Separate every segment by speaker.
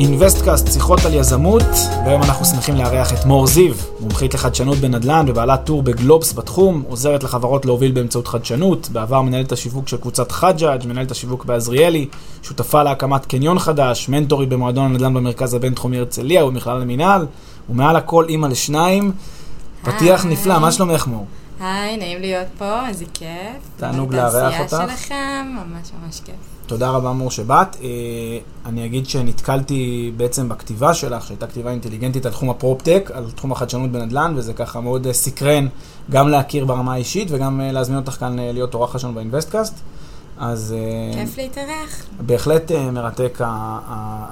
Speaker 1: אינוויסטקאסט, שיחות על יזמות, והיום אנחנו שמחים לארח את מור זיו, מומחית לחדשנות בנדל"ן ובעלת טור בגלובס בתחום, עוזרת לחברות להוביל באמצעות חדשנות, בעבר מנהלת השיווק של קבוצת חג'אג', מנהלת השיווק בעזריאלי, שותפה להקמת קניון חדש, מנטורית במועדון הנדל"ן במרכז הבינתחומי הרצליה ובמכללה למינהל, ומעל הכל אימא לשניים. פתיח נפלא, מה שלומך מור?
Speaker 2: היי, נעים להיות פה, איזה כיף.
Speaker 1: תענוג לארח אותך.
Speaker 2: בתעשייה שלכם, ממש ממש כיף.
Speaker 1: תודה רבה מור שבאת. אה, אני אגיד שנתקלתי בעצם בכתיבה שלך, שהייתה כתיבה אינטליגנטית על תחום הפרופטק, על תחום החדשנות בנדל"ן, וזה ככה מאוד אה, סקרן גם להכיר ברמה האישית וגם אה, להזמין אותך כאן להיות אורח ראשון באינוויסטקאסט. אז...
Speaker 2: כיף להתארח.
Speaker 1: בהחלט מרתק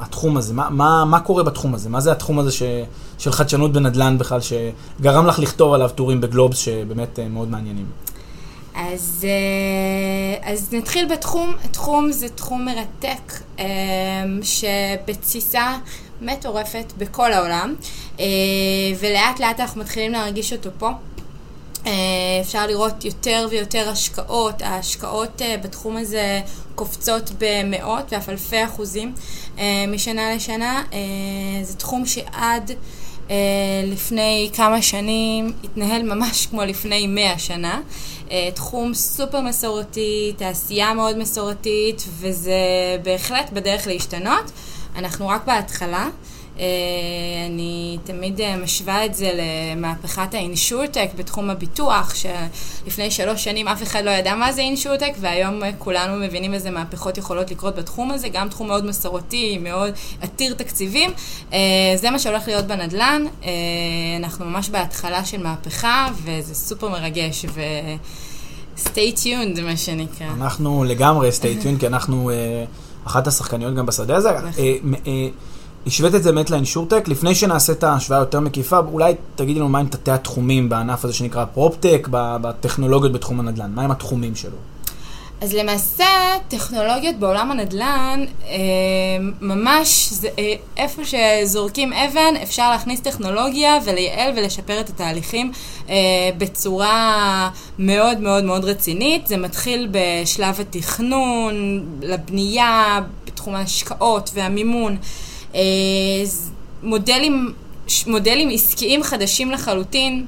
Speaker 1: התחום הזה. מה, מה, מה קורה בתחום הזה? מה זה התחום הזה ש, של חדשנות בנדל"ן בכלל, שגרם לך לכתוב עליו טורים בגלובס שבאמת מאוד מעניינים?
Speaker 2: אז, אה, אז נתחיל בתחום, תחום זה תחום מרתק אה, שבתסיסה מטורפת בכל העולם אה, ולאט לאט אנחנו מתחילים להרגיש אותו פה. אפשר לראות יותר ויותר השקעות, ההשקעות בתחום הזה קופצות במאות ואף אלפי אחוזים משנה לשנה. זה תחום שעד לפני כמה שנים התנהל ממש כמו לפני מאה שנה. אה, תחום סופר מסורתי, תעשייה מאוד מסורתית, וזה בהחלט בדרך להשתנות. אנחנו רק בהתחלה. אה, אני תמיד אה, משווה את זה למהפכת האינשורטק בתחום הביטוח, שלפני שלוש שנים אף אחד לא ידע מה זה אינשורטק, והיום כולנו מבינים איזה מהפכות יכולות לקרות בתחום הזה, גם תחום מאוד מסורתי, מאוד עתיר תקציבים. זה מה שהולך להיות בנדל"ן, אנחנו ממש בהתחלה של מהפכה, וזה סופר מרגש. ו... stay tuned, מה שנקרא.
Speaker 1: אנחנו לגמרי stay tuned, כי אנחנו uh, אחת השחקניות גם בשדה הזה. Uh, uh, השווית את זה באמת לאינשורטק, לפני שנעשה את ההשוואה יותר מקיפה, אולי תגידי לנו מהם תתי התחומים בענף הזה שנקרא פרופטק, בטכנולוגיות בתחום הנדל"ן, מהם התחומים שלו?
Speaker 2: אז למעשה, טכנולוגיות בעולם הנדל"ן, אה, ממש זה, אה, איפה שזורקים אבן, אפשר להכניס טכנולוגיה ולייעל ולשפר את התהליכים אה, בצורה מאוד מאוד מאוד רצינית. זה מתחיל בשלב התכנון, לבנייה, בתחום ההשקעות והמימון. מודלים, מודלים עסקיים חדשים לחלוטין,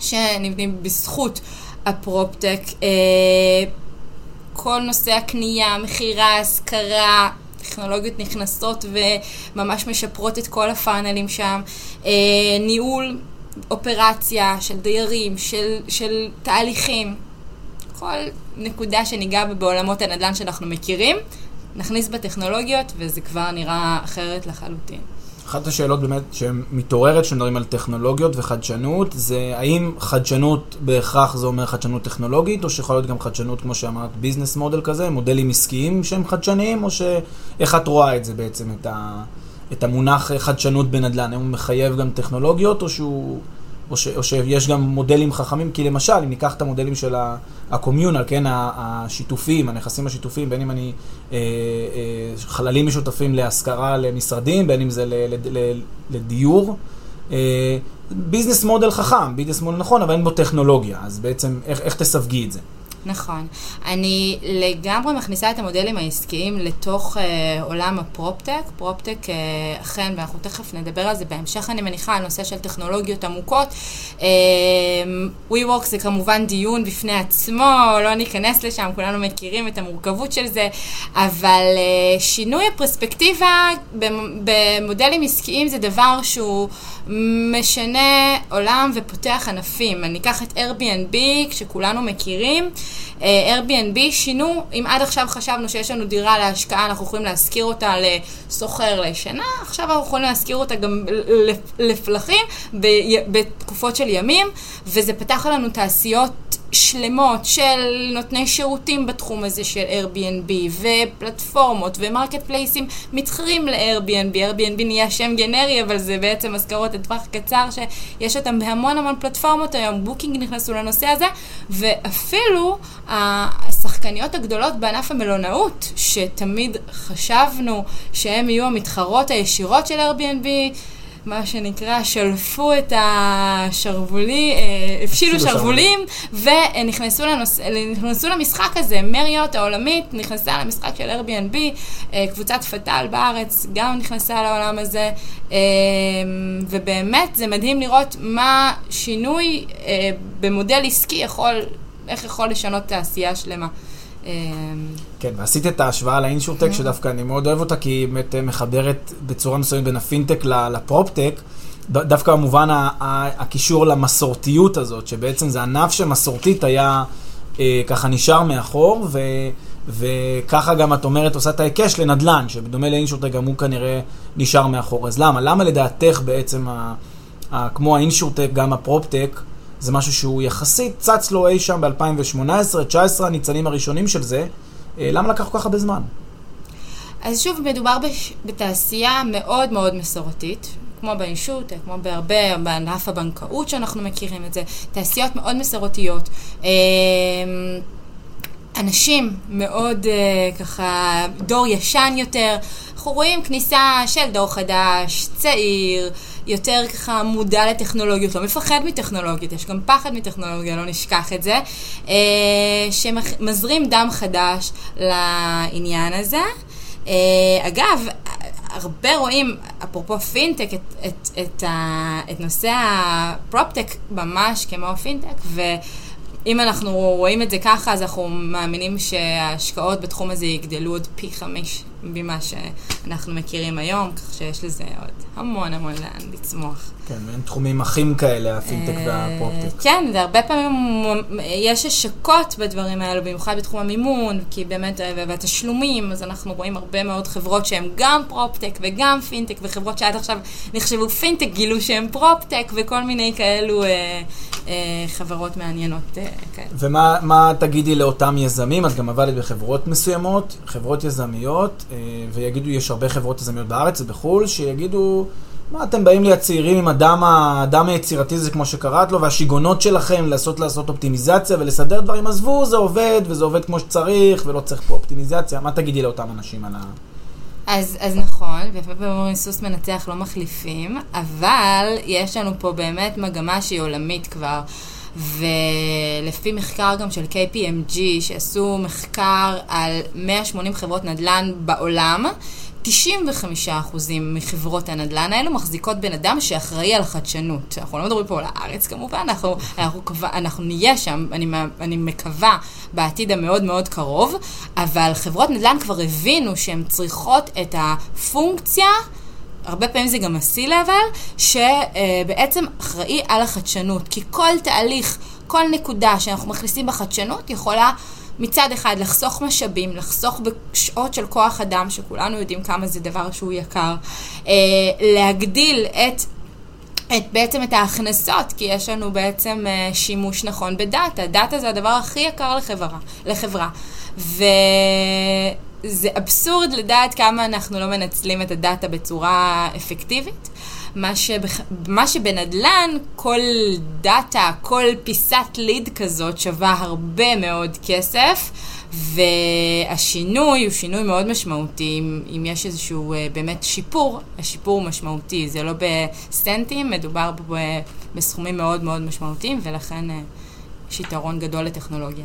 Speaker 2: שנבנים בזכות הפרופטק. כל נושא הקנייה, מכירה, השכרה, טכנולוגיות נכנסות וממש משפרות את כל הפאנלים שם, אה, ניהול אופרציה של דיירים, של, של תהליכים, כל נקודה שניגע בה בעולמות הנדל"ן שאנחנו מכירים, נכניס בטכנולוגיות וזה כבר נראה אחרת לחלוטין.
Speaker 1: אחת השאלות באמת שמתעוררת כשמדברים על טכנולוגיות וחדשנות, זה האם חדשנות בהכרח זה אומר חדשנות טכנולוגית, או שיכול להיות גם חדשנות, כמו שאמרת, ביזנס מודל כזה, מודלים עסקיים שהם חדשניים, או שאיך את רואה את זה בעצם, את, ה, את המונח חדשנות בנדל"ן? האם הוא מחייב גם טכנולוגיות, או שהוא... או, ש, או שיש גם מודלים חכמים, כי למשל, אם ניקח את המודלים של ה-communal, כן, השיתופים, הנכסים השיתופיים, בין אם זה אה, אה, חללים משותפים להשכרה למשרדים, בין אם זה ל, ל, ל, לדיור, אה, business model חכם, business model נכון, אבל אין בו טכנולוגיה, אז בעצם איך, איך תסווגי את זה?
Speaker 2: נכון. אני לגמרי מכניסה את המודלים העסקיים לתוך אה, עולם הפרופטק. פרופטק אה, אכן, ואנחנו תכף נדבר על זה בהמשך, אני מניחה, על נושא של טכנולוגיות עמוקות. אה, WeWork זה כמובן דיון בפני עצמו, לא ניכנס לשם, כולנו מכירים את המורכבות של זה, אבל אה, שינוי הפרספקטיבה במודלים עסקיים זה דבר שהוא משנה עולם ופותח ענפים. אני אקח את Airbnb, שכולנו מכירים. אה, Airbnb שינו, אם עד עכשיו חשבנו שיש לנו דירה להשקעה, אנחנו יכולים להשכיר אותה לסוחר לשנה, עכשיו אנחנו יכולים להשכיר אותה גם לפלחים בתקופות של ימים, וזה פתח לנו תעשיות שלמות של נותני שירותים בתחום הזה של Airbnb ופלטפורמות ו-marketplaceים מתחרים ל-Airbnb. Airbnb נהיה שם גנרי, אבל זה בעצם השכרות לטווח קצר שיש אותם בהמון המון פלטפורמות היום. בוקינג נכנסו לנושא הזה, ואפילו השחקניות הגדולות בענף המלונאות, שתמיד חשבנו שהם יהיו המתחרות הישירות של Airbnb, מה שנקרא, שלפו את השרוולים, אה, הפשילו שרוולים, ונכנסו לנוס... למשחק הזה. מריות העולמית נכנסה למשחק של Airbnb, אה, קבוצת פטאל בארץ גם נכנסה לעולם הזה, אה, ובאמת זה מדהים לראות מה שינוי במודל עסקי יכול, איך יכול לשנות תעשייה שלמה.
Speaker 1: כן, ועשית את ההשוואה לאינשורטק, שדווקא אני מאוד אוהב אותה, כי היא באמת אה, מחברת בצורה מסוימת בין הפינטק לפרופטק. דווקא במובן הקישור למסורתיות הזאת, שבעצם זה ענף שמסורתית היה אה, ככה נשאר מאחור, ו, וככה גם את אומרת עושה את ההיקש לנדל"ן, שבדומה לאינשורטק גם הוא כנראה נשאר מאחור. אז למה? למה לדעתך בעצם, ה, ה, כמו האינשורטק, גם הפרופטק, זה משהו שהוא יחסית צץ לו אי שם ב-2018-2019, הניצנים הראשונים של זה. אה, למה לקח כל כך הרבה זמן?
Speaker 2: אז שוב, מדובר בש... בתעשייה מאוד מאוד מסורתית, כמו באישות, כמו בהרבה, בענף הבנקאות שאנחנו מכירים את זה, תעשיות מאוד מסורתיות. אה, אנשים מאוד uh, ככה, דור ישן יותר, אנחנו רואים כניסה של דור חדש, צעיר, יותר ככה מודע לטכנולוגיות, לא מפחד מטכנולוגיות, יש גם פחד מטכנולוגיה, לא נשכח את זה, uh, שמזרים דם חדש לעניין הזה. Uh, אגב, הרבה רואים, אפרופו פינטק, את, את, את, את נושא הפרופטק ממש כמו פינטק, ו... אם אנחנו רואים את זה ככה, אז אנחנו מאמינים שההשקעות בתחום הזה יגדלו עוד פי חמש ממה שאנחנו מכירים היום, כך שיש לזה עוד המון המון לאן לצמוח.
Speaker 1: כן, הן תחומים אחים כאלה, הפינטק אה, והפרופטק.
Speaker 2: כן, והרבה פעמים יש השקות בדברים האלו, במיוחד בתחום המימון, כי באמת, והתשלומים, אז אנחנו רואים הרבה מאוד חברות שהן גם פרופטק וגם פינטק, וחברות שעד עכשיו נחשבו פינטק גילו שהן פרופטק, וכל מיני כאלו אה, אה, חברות מעניינות אה, כאלה.
Speaker 1: ומה תגידי לאותם יזמים? את גם עבדת בחברות מסוימות, חברות יזמיות, אה, ויגידו, יש הרבה חברות יזמיות בארץ ובחו"ל, שיגידו... מה אתם באים לי הצעירים עם הדם, הדם היצירתי זה כמו שקראת לו, והשיגונות שלכם לעשות לעשות אופטימיזציה ולסדר דברים, עזבו, זה עובד, וזה עובד כמו שצריך, ולא צריך פה אופטימיזציה. מה תגידי לאותם אנשים על ה...
Speaker 2: אז, אז נכון, ופעמים אומרים סוס מנצח לא מחליפים, אבל יש לנו פה באמת מגמה שהיא עולמית כבר. ולפי מחקר גם של KPMG, שעשו מחקר על 180 חברות נדל"ן בעולם, 95% מחברות הנדל"ן האלו מחזיקות בן אדם שאחראי על החדשנות. אנחנו לא מדברים פה על הארץ כמובן, אנחנו, אנחנו, אנחנו, נהיה שם, אני, אני מקווה, בעתיד המאוד מאוד קרוב, אבל חברות נדל"ן כבר הבינו שהן צריכות את הפונקציה הרבה פעמים זה גם ה-C-Level, שבעצם אחראי על החדשנות. כי כל תהליך, כל נקודה שאנחנו מכניסים בחדשנות יכולה מצד אחד לחסוך משאבים, לחסוך בשעות של כוח אדם, שכולנו יודעים כמה זה דבר שהוא יקר, אה, להגדיל את את, בעצם את ההכנסות, כי יש לנו בעצם uh, שימוש נכון בדאטה. דאטה זה הדבר הכי יקר לחברה. לחברה. וזה אבסורד לדעת כמה אנחנו לא מנצלים את הדאטה בצורה אפקטיבית. מה, שבח... מה שבנדל"ן, כל דאטה, כל פיסת ליד כזאת שווה הרבה מאוד כסף, והשינוי הוא שינוי מאוד משמעותי, אם, אם יש איזשהו אה, באמת שיפור, השיפור הוא משמעותי, זה לא בסטנטים, מדובר ב... בסכומים מאוד מאוד משמעותיים, ולכן אה, יש יתרון גדול לטכנולוגיה.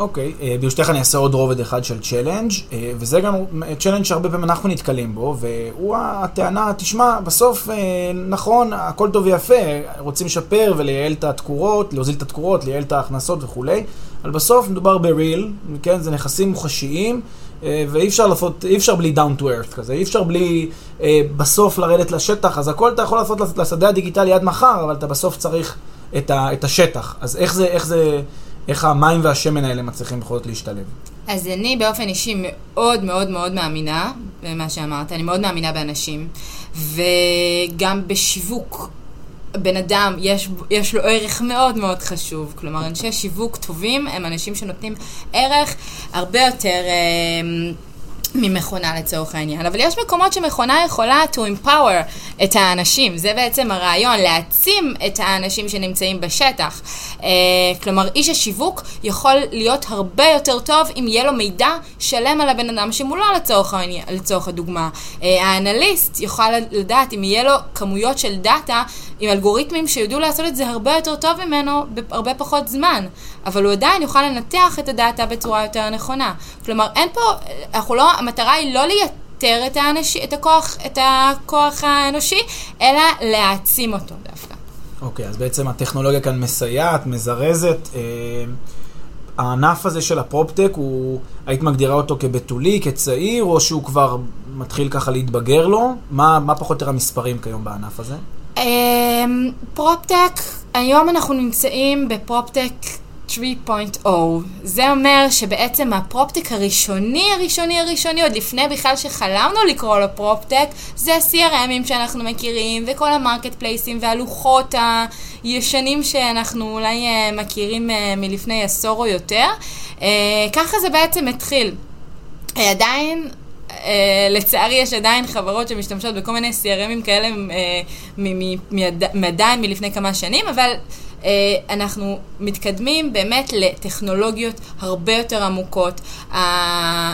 Speaker 1: אוקיי, אה, ברשותך אני אעשה עוד רובד אחד של challenge, אה, וזה גם צ'לנג' שהרבה פעמים אנחנו נתקלים בו, והוא הטענה, תשמע, בסוף, אה, נכון, הכל טוב ויפה, רוצים לשפר ולייעל את התקורות, להוזיל את התקורות, לייעל את ההכנסות וכולי, אבל בסוף מדובר בריל, כן, זה נכסים מוחשיים, ואי אפשר לעשות, אי אפשר בלי down to earth כזה, אי אפשר בלי בסוף לרדת לשטח, אז הכל אתה יכול לעשות לשדה הדיגיטלי עד מחר, אבל אתה בסוף צריך את, ה, את השטח. אז איך זה, איך זה... איך המים והשמן האלה מצליחים בכל זאת להשתלב?
Speaker 2: אז אני באופן אישי מאוד מאוד מאוד מאמינה במה שאמרת, אני מאוד מאמינה באנשים, וגם בשיווק. בן אדם, יש, יש לו ערך מאוד מאוד חשוב. כלומר, אנשי שיווק טובים הם אנשים שנותנים ערך הרבה יותר... אה, ממכונה לצורך העניין. אבל יש מקומות שמכונה יכולה to empower את האנשים. זה בעצם הרעיון, להעצים את האנשים שנמצאים בשטח. Uh, כלומר, איש השיווק יכול להיות הרבה יותר טוב אם יהיה לו מידע שלם על הבן אדם שמולו לצורך, לצורך הדוגמה. Uh, האנליסט יוכל לדעת אם יהיה לו כמויות של דאטה עם אלגוריתמים שיודעו לעשות את זה הרבה יותר טוב ממנו בהרבה פחות זמן. אבל הוא עדיין יוכל לנתח את הדאטה בצורה יותר נכונה. כלומר, אין פה, אנחנו לא, המטרה היא לא לייתר את, האנש, את, הכוח, את הכוח האנושי, אלא להעצים אותו דווקא.
Speaker 1: אוקיי, okay, אז בעצם הטכנולוגיה כאן מסייעת, מזרזת. אה, הענף הזה של הפרופטק, הוא, היית מגדירה אותו כבתולי, כצעיר, או שהוא כבר מתחיל ככה להתבגר לו? מה, מה פחות או יותר המספרים כיום בענף הזה?
Speaker 2: אמ, פרופטק, היום אנחנו נמצאים בפרופטק 3.0. זה אומר שבעצם הפרופטק הראשוני, הראשוני, הראשוני, עוד לפני בכלל שחלמנו לקרוא לו פרופטק, זה ה-CRMים שאנחנו מכירים, וכל המרקט פלייסים והלוחות הישנים שאנחנו אולי אה, מכירים אה, מלפני עשור או יותר. אה, ככה זה בעצם התחיל. עדיין לצערי יש עדיין חברות שמשתמשות בכל מיני CRMים כאלה uh, מעדיין מלפני כמה שנים, אבל אה, אנחנו מתקדמים באמת לטכנולוגיות הרבה יותר עמוקות.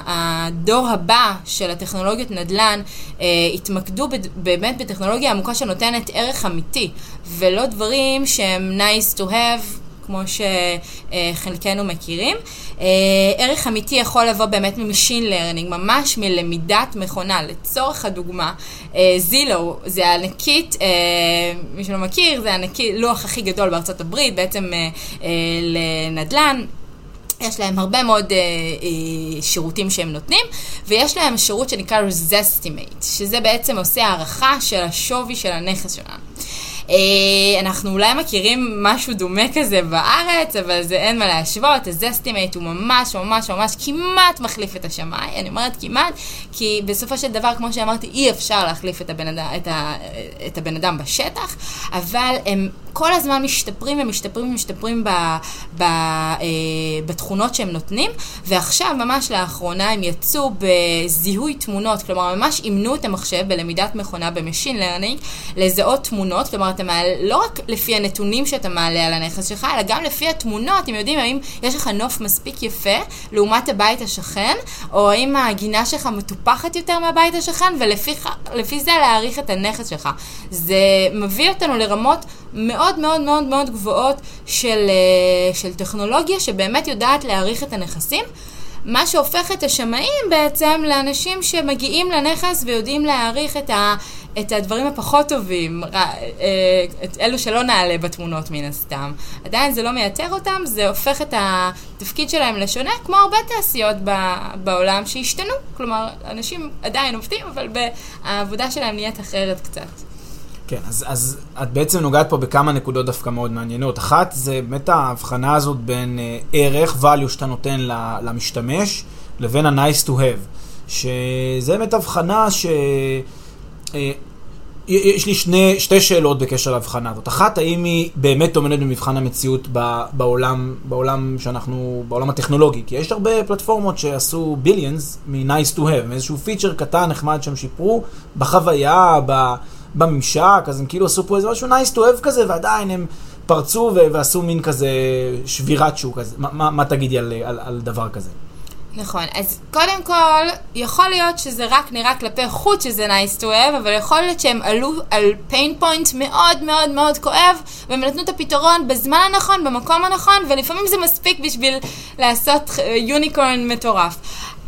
Speaker 2: הדור הבא של הטכנולוגיות נדל"ן אה, התמקדו באמת בטכנולוגיה עמוקה שנותנת ערך אמיתי, ולא דברים שהם nice to have. כמו שחלקנו מכירים. אה, ערך אמיתי יכול לבוא באמת מ-machine learning, ממש מלמידת מכונה. לצורך הדוגמה, זילו אה, זה ענקית, אה, מי שלא מכיר, זה ענקית, לוח הכי גדול בארצות הברית, בעצם לנדל"ן. יש להם הרבה מאוד אה, אה, שירותים שהם נותנים, ויש להם שירות שנקרא Zestimate, שזה בעצם עושה הערכה של השווי של הנכס שלנו. אה, אנחנו אולי מכירים משהו דומה כזה בארץ, אבל זה אין מה להשוות, הזסטימייט הוא ממש ממש ממש כמעט מחליף את השמאי, אני אומרת כמעט, כי בסופו של דבר, כמו שאמרתי, אי אפשר להחליף את הבן את ה, את הבן אדם בשטח, אבל הם כל הזמן משתפרים ומשתפרים ומשתפרים ב, ב, אה, בתכונות שהם נותנים, ועכשיו, ממש לאחרונה, הם יצאו בזיהוי תמונות, כלומר, ממש אימנו את המחשב בלמידת מכונה ב-machine learning, לזהות תמונות, כלומר, אתה מעלה, לא רק לפי הנתונים שאתה מעלה על הנכס שלך, אלא גם לפי התמונות, אתם יודעים, האם יש לך נוף מספיק יפה לעומת הבית השכן, או האם הגינה שלך מטופחת יותר מהבית השכן, ולפי זה להעריך את הנכס שלך. זה מביא אותנו לרמות מאוד מאוד מאוד מאוד גבוהות של, אה, של טכנולוגיה שבאמת יודעת להעריך את הנכסים. מה שהופך את השמאים בעצם לאנשים שמגיעים לנכס ויודעים להעריך את, ה, את הדברים הפחות טובים, אה, את אלו שלא נעלה בתמונות מן הסתם. עדיין זה לא מייתר אותם, זה הופך את התפקיד שלהם לשונה, כמו הרבה תעשיות בעולם שהשתנו. כלומר, אנשים עדיין עובדים, אבל העבודה שלהם נהיית אחרת קצת.
Speaker 1: כן, אז, אז את בעצם נוגעת פה בכמה נקודות דווקא מאוד מעניינות. אחת, זה באמת ההבחנה הזאת בין uh, ערך, value שאתה נותן למשתמש, לבין ה-nice to have. שזה באמת הבחנה ש... Uh, יש לי שני, שתי שאלות בקשר להבחנה הזאת. אחת, האם היא באמת עומדת במבחן המציאות בעולם, בעולם שאנחנו, בעולם הטכנולוגי? כי יש הרבה פלטפורמות שעשו ביליאנס מ-nice to have, מאיזשהו פיצ'ר קטן, נחמד שהם שיפרו, בחוויה, ב... בממשק, אז הם כאילו עשו פה איזה משהו nice to have כזה, ועדיין הם פרצו ועשו מין כזה שבירת שוק. אז מה, מה, מה תגידי על, על, על דבר כזה?
Speaker 2: נכון, אז קודם כל, יכול להיות שזה רק נראה כלפי חוץ שזה nice to have, אבל יכול להיות שהם עלו על pain point מאוד מאוד מאוד כואב, והם נתנו את הפתרון בזמן הנכון, במקום הנכון, ולפעמים זה מספיק בשביל לעשות יוניקורן מטורף.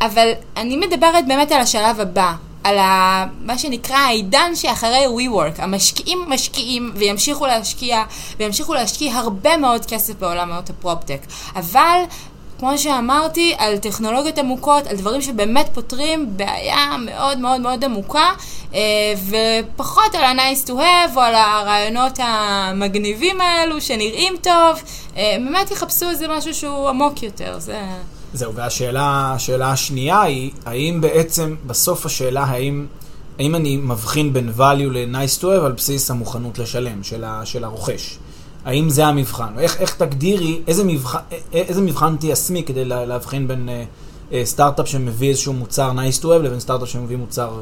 Speaker 2: אבל אני מדברת באמת על השלב הבא. על ה, מה שנקרא העידן שאחרי WeWork. המשקיעים משקיעים וימשיכו להשקיע, וימשיכו להשקיע הרבה מאוד כסף בעולמות הפרופטק. אבל כמו שאמרתי, על טכנולוגיות עמוקות, על דברים שבאמת פותרים בעיה מאוד מאוד מאוד עמוקה, אה, ופחות על ה-nice to have או על הרעיונות המגניבים האלו שנראים טוב, אה, באמת יחפשו איזה משהו שהוא עמוק יותר. זה...
Speaker 1: זהו, והשאלה השאלה השנייה היא, האם בעצם, בסוף השאלה, האם, האם אני מבחין בין value ל-nice to have על בסיס המוכנות לשלם של, ה, של הרוכש? האם זה המבחן? איך, איך תגדירי, איזה מבחן, איזה מבחן תיישמי כדי להבחין בין uh, uh, סטארט-אפ שמביא איזשהו מוצר nice to have לבין סטארט-אפ שמביא מוצר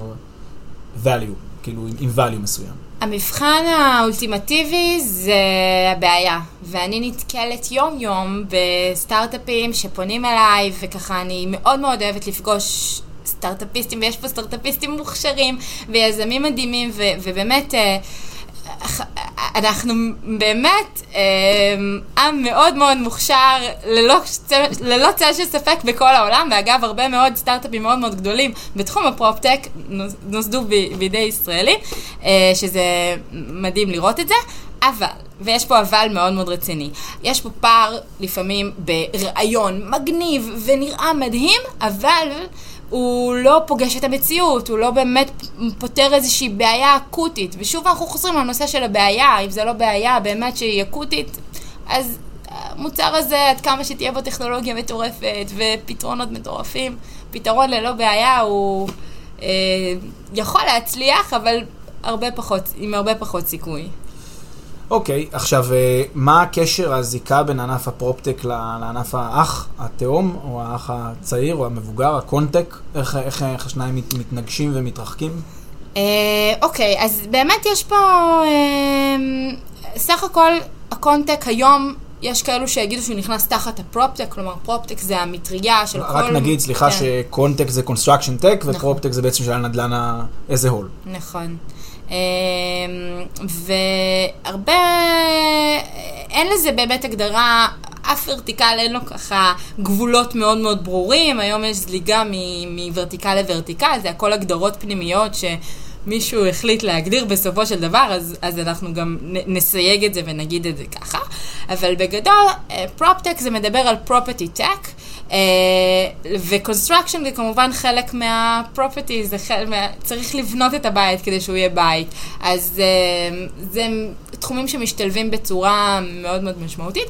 Speaker 1: value, כאילו עם, עם value מסוים?
Speaker 2: המבחן האולטימטיבי זה הבעיה, ואני נתקלת יום-יום בסטארט-אפים שפונים אליי, וככה אני מאוד מאוד אוהבת לפגוש סטארט-אפיסטים, ויש פה סטארט-אפיסטים מוכשרים ויזמים מדהימים, ו- ובאמת... אנחנו באמת אמ, עם מאוד מאוד מוכשר, ללא צל של ספק בכל העולם, ואגב, הרבה מאוד סטארט-אפים מאוד מאוד גדולים בתחום הפרופטק נוסדו בידי ישראלים, אה, שזה מדהים לראות את זה. אבל, ויש פה אבל מאוד מאוד רציני, יש פה פער לפעמים ברעיון מגניב ונראה מדהים, אבל הוא לא פוגש את המציאות, הוא לא באמת פותר איזושהי בעיה אקוטית. ושוב אנחנו חוזרים לנושא של הבעיה, אם זה לא בעיה באמת שהיא אקוטית, אז המוצר הזה, עד כמה שתהיה בו טכנולוגיה מטורפת ופתרונות מטורפים, פתרון ללא בעיה הוא אה, יכול להצליח, אבל הרבה פחות, עם הרבה פחות סיכוי.
Speaker 1: אוקיי, okay, עכשיו, אה, מה הקשר, הזיקה בין ענף הפרופטק לענף האח, התאום, או האח הצעיר, או המבוגר, הקונטק? איך, איך, איך השניים מת, מתנגשים ומתרחקים?
Speaker 2: אה, אוקיי, uh, okay, אז באמת יש פה, uh, סך הכל, הקונטק היום יש כאלו שיגידו שהוא נכנס תחת הפרופטק, כלומר פרופטק זה המטריה של
Speaker 1: רק
Speaker 2: כל...
Speaker 1: רק נגיד, סליחה, כן. שקונטק זה construction tech, נכון. ופרופטק זה בעצם של הנדל"ן איזה הול.
Speaker 2: נכון. אמ, והרבה, אין לזה באמת הגדרה, אף ורטיקל אין לו ככה גבולות מאוד מאוד ברורים, היום יש זליגה מוורטיקל לוורטיקל, זה הכל הגדרות פנימיות ש... מישהו החליט להגדיר בסופו של דבר, אז, אז אנחנו גם נסייג את זה ונגיד את זה ככה. אבל בגדול, פרופטק אה, זה מדבר על property tech, ו-construction זה כמובן חלק מה-property, זה חלק מה... צריך לבנות את הבית כדי שהוא יהיה בית. אז אה, זה תחומים שמשתלבים בצורה מאוד מאוד משמעותית.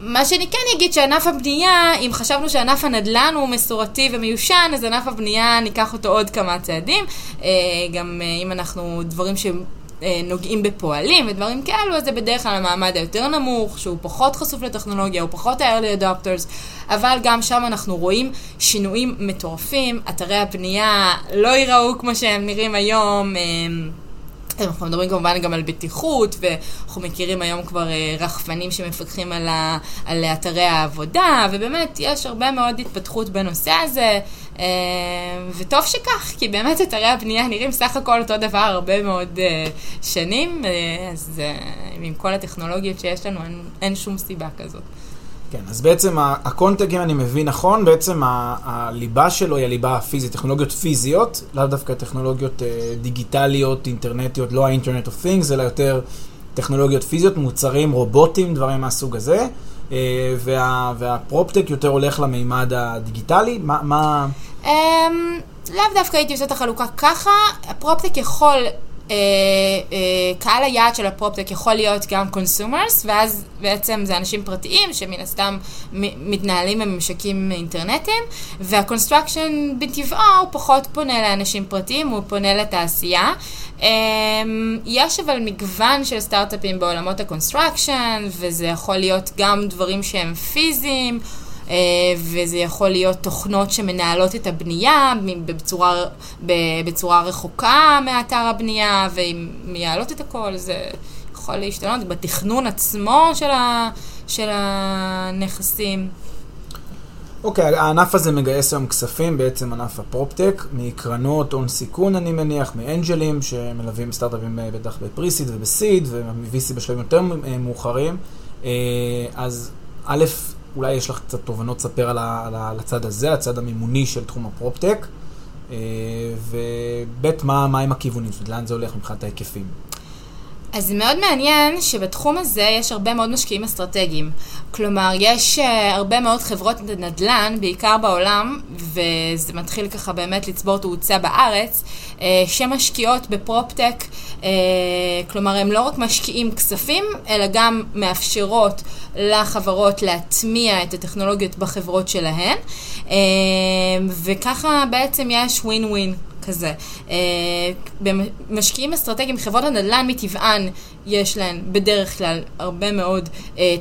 Speaker 2: מה שאני כן אגיד שענף הבנייה, אם חשבנו שענף הנדל"ן הוא מסורתי ומיושן, אז ענף הבנייה ניקח אותו עוד כמה צעדים. אה, גם אה, אם אנחנו דברים שנוגעים בפועלים ודברים כאלו, אז זה בדרך כלל המעמד היותר נמוך, שהוא פחות חשוף לטכנולוגיה, הוא פחות ה-early adopters, אבל גם שם אנחנו רואים שינויים מטורפים, אתרי הבנייה לא ייראו כמו שהם נראים היום. אנחנו מדברים כמובן גם על בטיחות, ואנחנו מכירים היום כבר אה, רחפנים שמפקחים על, ה, על אתרי העבודה, ובאמת יש הרבה מאוד התפתחות בנושא הזה, אה, וטוב שכך, כי באמת אתרי הבנייה נראים סך הכל אותו דבר הרבה מאוד אה, שנים, אז עם כל הטכנולוגיות שיש לנו אין, אין שום סיבה כזאת.
Speaker 1: כן, אז בעצם הקונטק, אם אני מבין נכון, בעצם הליבה שלו היא הליבה הפיזית, טכנולוגיות פיזיות, לאו דווקא טכנולוגיות אה, דיגיטליות, אינטרנטיות, לא ה-Internet of Things, אלא יותר טכנולוגיות פיזיות, מוצרים, רובוטים, דברים מהסוג הזה. אה, וה, והפרופטק יותר הולך למימד הדיגיטלי? מה... מה... Um,
Speaker 2: לאו דווקא הייתי עושה את החלוקה ככה, הפרופטק יכול אה, אה, קהל היעד של הפרופטק יכול להיות גם consumers, ואז בעצם זה אנשים פרטיים שמן הסתם מתנהלים בממשקים אינטרנטיים, וה construction בטבעו הוא פחות פונה לאנשים פרטיים, הוא פונה לתעשייה. אה, יש אבל מגוון של סטארט-אפים בעולמות ה construction, וזה יכול להיות גם דברים שהם פיזיים. אה, וזה יכול להיות תוכנות שמנהלות את הבנייה בצורה, בצורה רחוקה מאתר הבנייה, ואם מייעלות את הכל, זה יכול להשתנות בתכנון עצמו של, ה, של הנכסים.
Speaker 1: אוקיי, הענף הזה מגייס היום כספים, בעצם ענף הפרופטק, מקרנות הון סיכון אני מניח, מאנג'לים שמלווים סטארט-אפים אה, בטח בפריסיד ובסיד ו-VC בשלבים יותר אה, מאוחרים. אז א', אולי יש לך קצת תובנות לספר על, ה- על, על הצד הזה, הצד המימוני של תחום הפרופטק, וב', מה, מה עם הכיוונים, לאן זה הולך מבחינת ההיקפים.
Speaker 2: אז מאוד מעניין שבתחום הזה יש הרבה מאוד משקיעים אסטרטגיים. כלומר, יש uh, הרבה מאוד חברות נדל"ן, בעיקר בעולם, וזה מתחיל ככה באמת לצבור תאוצה בארץ, uh, שמשקיעות בפרופטק, uh, כלומר, הם לא רק משקיעים כספים, אלא גם מאפשרות לחברות להטמיע את הטכנולוגיות בחברות שלהן, וככה בעצם יש ווין ווין. כזה. במשקיעים אסטרטגיים, חברות הנדל"ן מטבען יש להן בדרך כלל הרבה מאוד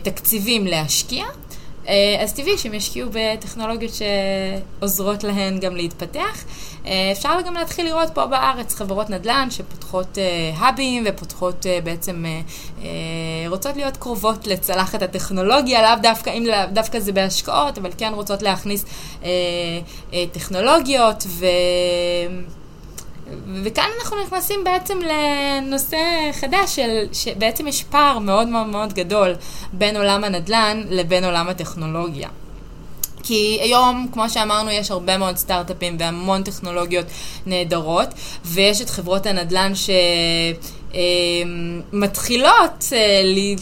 Speaker 2: תקציבים להשקיע. אז טבעי שהם ישקיעו בטכנולוגיות שעוזרות להן גם להתפתח. אפשר גם להתחיל לראות פה בארץ חברות נדל"ן שפותחות האבים ופותחות בעצם, רוצות להיות קרובות לצלחת הטכנולוגיה, לאו דווקא, אם לאו דווקא זה בהשקעות, אבל כן רוצות להכניס טכנולוגיות ו... וכאן אנחנו נכנסים בעצם לנושא חדש של, שבעצם יש פער מאוד מאוד מאוד גדול בין עולם הנדל"ן לבין עולם הטכנולוגיה. כי היום, כמו שאמרנו, יש הרבה מאוד סטארט-אפים והמון טכנולוגיות נהדרות, ויש את חברות הנדל"ן ש... מתחילות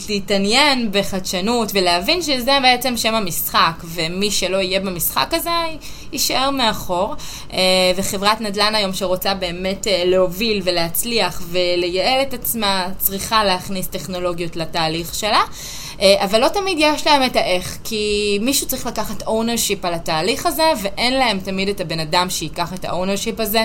Speaker 2: להתעניין בחדשנות ולהבין שזה בעצם שם המשחק, ומי שלא יהיה במשחק הזה יישאר מאחור. וחברת נדל"ן היום שרוצה באמת להוביל ולהצליח ולייעל את עצמה, צריכה להכניס טכנולוגיות לתהליך שלה. אבל לא תמיד יש להם את האיך, כי מישהו צריך לקחת ownership על התהליך הזה, ואין להם תמיד את הבן אדם שיקח את ה-ownership הזה.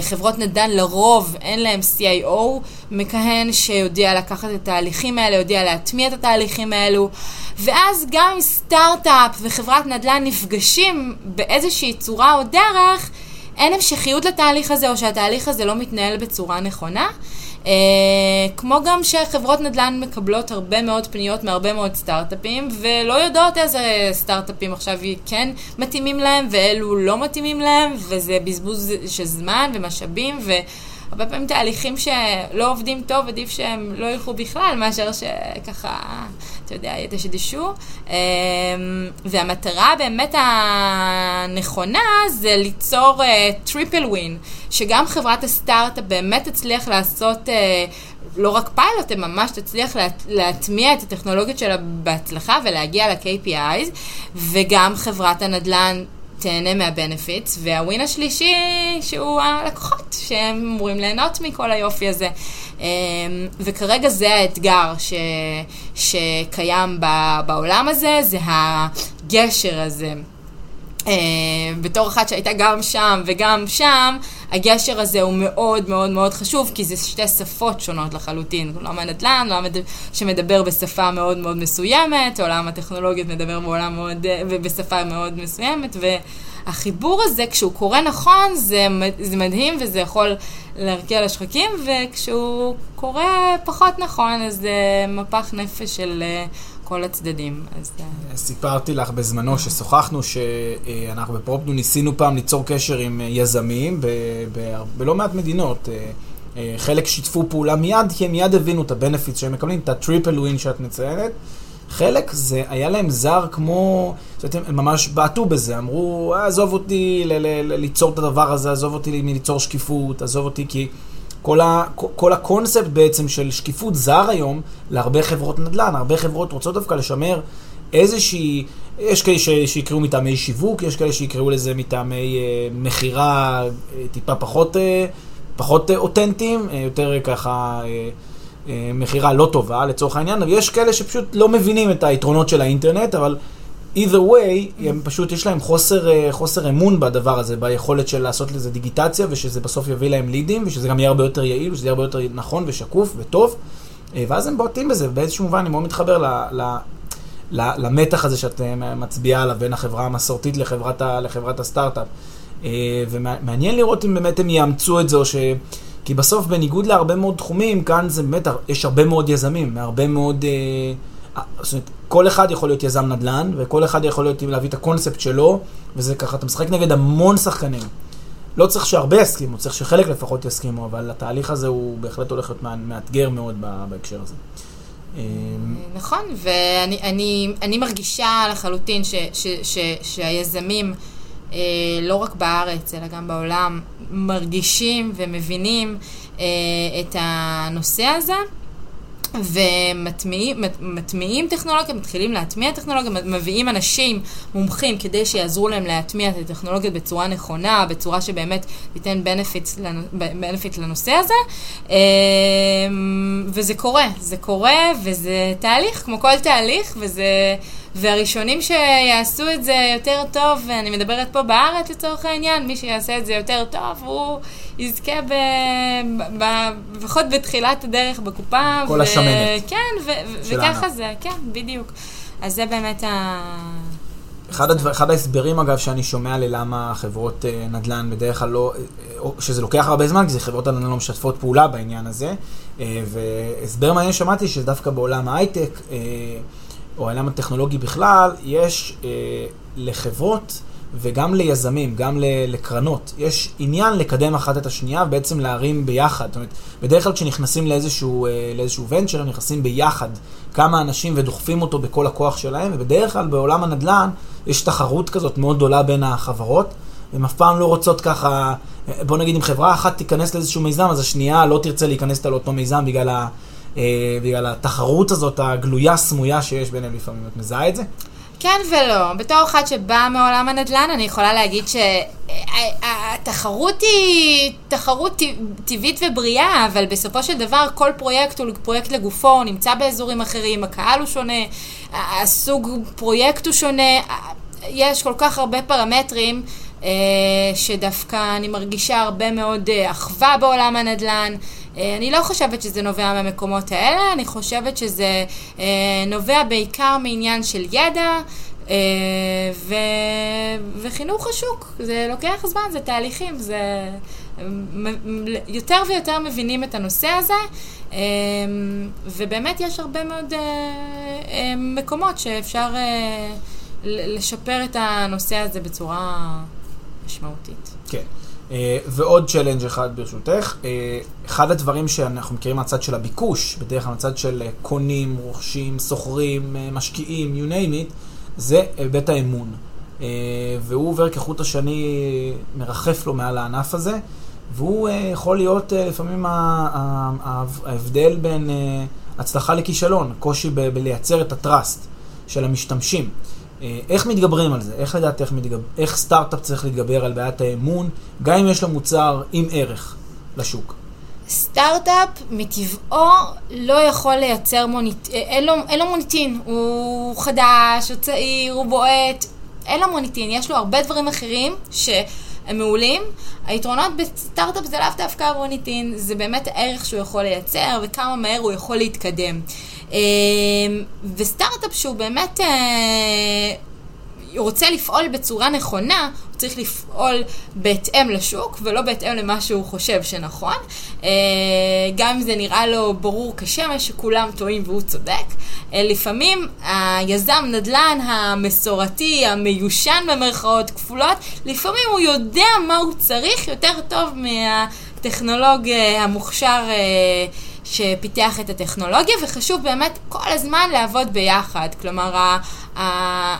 Speaker 2: חברות נדל"ן לרוב אין להם CIO מכהן שיודע לקחת את התהליכים האלה, יודע להטמיע את התהליכים האלו. ואז גם אם סטארט-אפ וחברת נדל"ן נפגשים באיזושהי צורה או דרך, אין המשכיות לתהליך הזה, או שהתהליך הזה לא מתנהל בצורה נכונה. Uh, כמו גם שחברות נדל"ן מקבלות הרבה מאוד פניות מהרבה מאוד סטארט-אפים ולא יודעות איזה סטארט-אפים עכשיו כן מתאימים להם ואלו לא מתאימים להם וזה בזבוז של זמן ומשאבים והרבה פעמים תהליכים שלא עובדים טוב עדיף שהם לא ילכו בכלל מאשר שככה, אתה יודע, ידשדשו uh, והמטרה באמת הנכונה זה ליצור triple uh, win שגם חברת הסטארט-אפ באמת תצליח לעשות uh, לא רק פיילוט, היא ממש תצליח לה, להטמיע את הטכנולוגיות שלה בהצלחה ולהגיע ל-KPIs, וגם חברת הנדל"ן תהנה מהבנפיטס, והווין השלישי שהוא הלקוחות, שהם אמורים ליהנות מכל היופי הזה. וכרגע זה האתגר ש, שקיים בעולם הזה, זה הגשר הזה. Uh, בתור אחת שהייתה גם שם וגם שם, הגשר הזה הוא מאוד מאוד מאוד חשוב, כי זה שתי שפות שונות לחלוטין. עולם הנדל"ן, עולם שמדבר בשפה מאוד מאוד מסוימת, עולם הטכנולוגיות מדבר בעולם מאוד, בשפה מאוד מסוימת, והחיבור הזה, כשהוא קורה נכון, זה, זה מדהים וזה יכול להרקיע לשחקים, וכשהוא קורה פחות נכון, אז זה מפח נפש של... כל הצדדים. אז...
Speaker 1: סיפרתי לך בזמנו ששוחחנו שאנחנו בפרופטו ניסינו פעם ליצור קשר עם יזמים ב- ב- בלא מעט מדינות. חלק שיתפו פעולה מיד, כי הם מיד הבינו את ה benefit שהם מקבלים, את ה triple win שאת מציינת. חלק זה היה להם זר כמו, זאת אומרת, הם ממש בעטו בזה, אמרו, עזוב אותי ל- ל- ליצור את הדבר הזה, עזוב אותי מליצור שקיפות, עזוב אותי כי... כל, ה, כל הקונספט בעצם של שקיפות זר היום להרבה חברות נדל"ן, הרבה חברות רוצות דווקא לשמר איזושהי, יש כאלה ש, שיקראו מטעמי שיווק, יש כאלה שיקראו לזה מטעמי אה, מכירה אה, טיפה פחות, אה, פחות אה, אותנטיים, אה, יותר ככה אה, אה, מכירה לא טובה לצורך העניין, אבל יש כאלה שפשוט לא מבינים את היתרונות של האינטרנט, אבל either way, הם פשוט, יש להם חוסר, חוסר אמון בדבר הזה, ביכולת של לעשות לזה דיגיטציה, ושזה בסוף יביא להם לידים, ושזה גם יהיה הרבה יותר יעיל, ושזה יהיה הרבה יותר נכון ושקוף וטוב. ואז הם בועטים בזה, ובאיזשהו מובן אני מאוד מתחבר ל, ל, ל, למתח הזה שאת מצביעה עליו בין החברה המסורתית לחברת, ה, לחברת הסטארט-אפ. ומעניין לראות אם באמת הם יאמצו את זה, או ש... כי בסוף, בניגוד להרבה מאוד תחומים, כאן זה באמת, יש הרבה מאוד יזמים, מהרבה מאוד... זאת אומרת, כל אחד יכול להיות יזם נדל"ן, וכל אחד יכול להיות להביא את הקונספט שלו, וזה ככה, אתה משחק נגד המון שחקנים. לא צריך שהרבה יסכימו, צריך שחלק לפחות יסכימו, אבל התהליך הזה הוא בהחלט הולך להיות מאתגר מאוד בהקשר הזה.
Speaker 2: נכון, ואני אני, אני מרגישה לחלוטין שהיזמים, אה, לא רק בארץ, אלא גם בעולם, מרגישים ומבינים אה, את הנושא הזה. ומטמיעים טכנולוגיה, מתחילים להטמיע טכנולוגיה, מביאים אנשים מומחים כדי שיעזרו להם להטמיע את הטכנולוגיות בצורה נכונה, בצורה שבאמת תיתן בנפיט לנושא הזה. אמ, וזה קורה, זה קורה וזה תהליך, כמו כל תהליך, וזה... והראשונים שיעשו את זה יותר טוב, ואני מדברת פה בארץ לצורך העניין, מי שיעשה את זה יותר טוב, הוא יזכה ב... ב... לפחות בתחילת הדרך בקופה.
Speaker 1: כל ו... השמנת.
Speaker 2: כן, ו... וככה זה, כן, בדיוק. אז זה באמת ה...
Speaker 1: אחד, הדבר, אחד ההסברים אגב שאני שומע ללמה חברות uh, נדל"ן בדרך כלל לא, uh, שזה לוקח הרבה זמן, כי חברות הנדל"ן לא משתפות פעולה בעניין הזה, uh, והסבר מעניין שמעתי שדווקא בעולם ההייטק, uh, או העולם הטכנולוגי בכלל, יש אה, לחברות וגם ליזמים, גם לקרנות, יש עניין לקדם אחת את השנייה ובעצם להרים ביחד. זאת אומרת, בדרך כלל כשנכנסים לאיזשהו, אה, לאיזשהו ונצ'ר, הם נכנסים ביחד כמה אנשים ודוחפים אותו בכל הכוח שלהם, ובדרך כלל בעולם הנדל"ן יש תחרות כזאת מאוד גדולה בין החברות. הן אף פעם לא רוצות ככה, בוא נגיד אם חברה אחת תיכנס לאיזשהו מיזם, אז השנייה לא תרצה להיכנס לאותו מיזם בגלל ה... אה, בגלל התחרות הזאת הגלויה, סמויה שיש ביניהם לפעמים. את מזהה את זה?
Speaker 2: כן ולא. בתור אחת שבאה מעולם הנדל"ן, אני יכולה להגיד שהתחרות היא תחרות טבעית ובריאה, אבל בסופו של דבר כל פרויקט הוא פרויקט לגופו, הוא נמצא באזורים אחרים, הקהל הוא שונה, הסוג פרויקט הוא שונה, יש כל כך הרבה פרמטרים. אה, שדווקא אני מרגישה הרבה מאוד אה, אחווה בעולם הנדל"ן. אה, אני לא חושבת שזה נובע מהמקומות האלה, אני חושבת שזה נובע בעיקר מעניין של ידע. ו... וחינוך השוק, זה לוקח זמן, זה תהליכים, זה... יותר ויותר מבינים את הנושא הזה, ובאמת יש הרבה מאוד מקומות שאפשר לשפר את הנושא הזה בצורה משמעותית.
Speaker 1: כן. Uh, ועוד צ'לנג' אחד ברשותך, uh, אחד הדברים שאנחנו מכירים מהצד של הביקוש, בדרך כלל מהצד של uh, קונים, רוכשים, סוחרים, uh, משקיעים, you name it, זה היבט האמון. Uh, והוא עובר כחוט השני, מרחף לו מעל הענף הזה, והוא uh, יכול להיות uh, לפעמים ההבדל בין uh, הצלחה לכישלון, קושי ב- בלייצר את הטראסט של המשתמשים. אה, איך מתגברים על זה? איך לדעת איך, מתגבר, איך סטארט-אפ צריך להתגבר על בעיית האמון, גם אם יש לו מוצר עם ערך לשוק?
Speaker 2: סטארט-אפ מטבעו לא יכול לייצר מוניטין, אה, אין, אין לו מוניטין, הוא חדש, הוא צעיר, הוא בועט, אין לו מוניטין, יש לו הרבה דברים אחרים שהם מעולים. היתרונות בסטארט-אפ זה לאו דווקא המוניטין, זה באמת הערך שהוא יכול לייצר וכמה מהר הוא יכול להתקדם. אמ, וסטארט-אפ שהוא באמת אה, רוצה לפעול בצורה נכונה, הוא צריך לפעול בהתאם לשוק ולא בהתאם למה שהוא חושב שנכון. אה, גם אם זה נראה לו ברור כשמש שכולם טועים והוא צודק. אה, לפעמים היזם נדל"ן המסורתי, המיושן במרכאות כפולות, לפעמים הוא יודע מה הוא צריך יותר טוב מהטכנולוג המוכשר. שפיתח את הטכנולוגיה, וחשוב באמת כל הזמן לעבוד ביחד. כלומר,